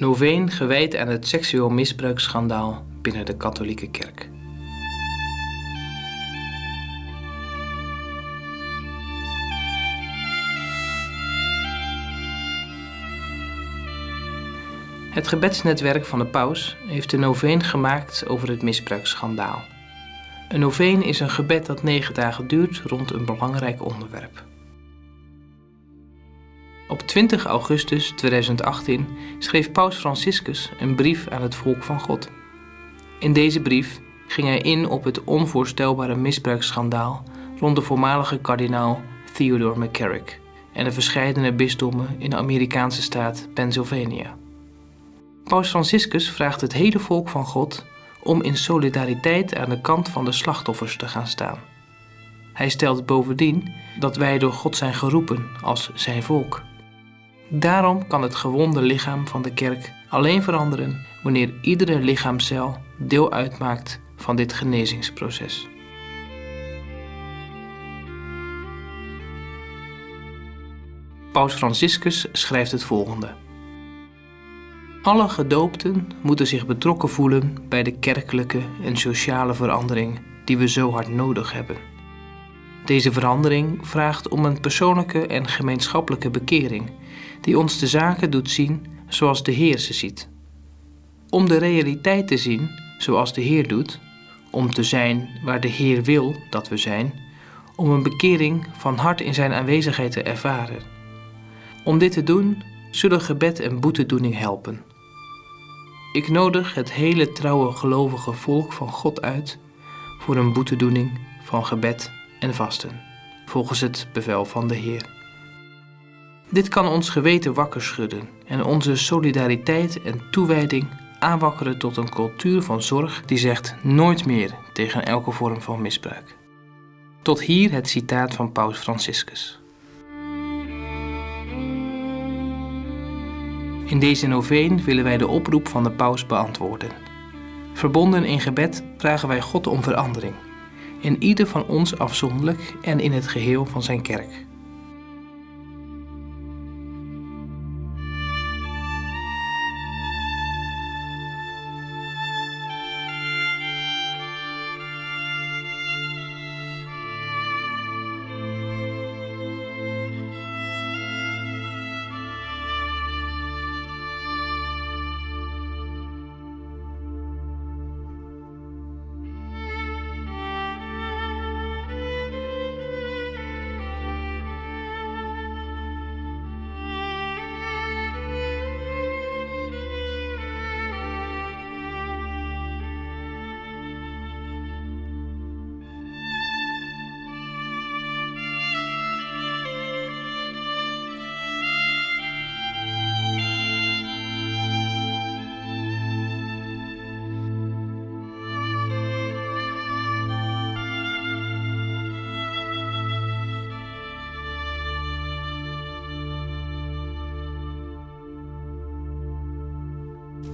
Noveen gewijd aan het seksueel misbruiksschandaal binnen de katholieke kerk. Het gebedsnetwerk van de paus heeft een noveen gemaakt over het misbruiksschandaal. Een noveen is een gebed dat negen dagen duurt rond een belangrijk onderwerp. Op 20 augustus 2018 schreef Paus Franciscus een brief aan het volk van God. In deze brief ging hij in op het onvoorstelbare misbruiksschandaal rond de voormalige kardinaal Theodore McCarrick en de verscheidene bisdommen in de Amerikaanse staat Pennsylvania. Paus Franciscus vraagt het hele volk van God om in solidariteit aan de kant van de slachtoffers te gaan staan. Hij stelt bovendien dat wij door God zijn geroepen als zijn volk. Daarom kan het gewonde lichaam van de kerk alleen veranderen wanneer iedere lichaamcel deel uitmaakt van dit genezingsproces. Paus Franciscus schrijft het volgende. Alle gedoopten moeten zich betrokken voelen bij de kerkelijke en sociale verandering die we zo hard nodig hebben. Deze verandering vraagt om een persoonlijke en gemeenschappelijke bekering die ons de zaken doet zien zoals de Heer ze ziet. Om de realiteit te zien zoals de Heer doet, om te zijn waar de Heer wil dat we zijn, om een bekering van hart in Zijn aanwezigheid te ervaren. Om dit te doen zullen gebed en boetedoening helpen. Ik nodig het hele trouwe gelovige volk van God uit voor een boetedoening van gebed en vasten, volgens het bevel van de Heer. Dit kan ons geweten wakker schudden en onze solidariteit en toewijding aanwakkeren tot een cultuur van zorg die zegt nooit meer tegen elke vorm van misbruik. Tot hier het citaat van Paus Franciscus. In deze noveen willen wij de oproep van de paus beantwoorden. Verbonden in gebed vragen wij God om verandering, in ieder van ons afzonderlijk en in het geheel van zijn kerk.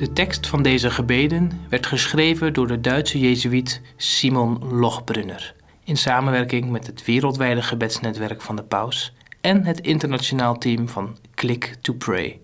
De tekst van deze gebeden werd geschreven door de Duitse Jezuïet Simon Lochbrunner in samenwerking met het wereldwijde gebedsnetwerk van de Paus en het internationaal team van Click to Pray.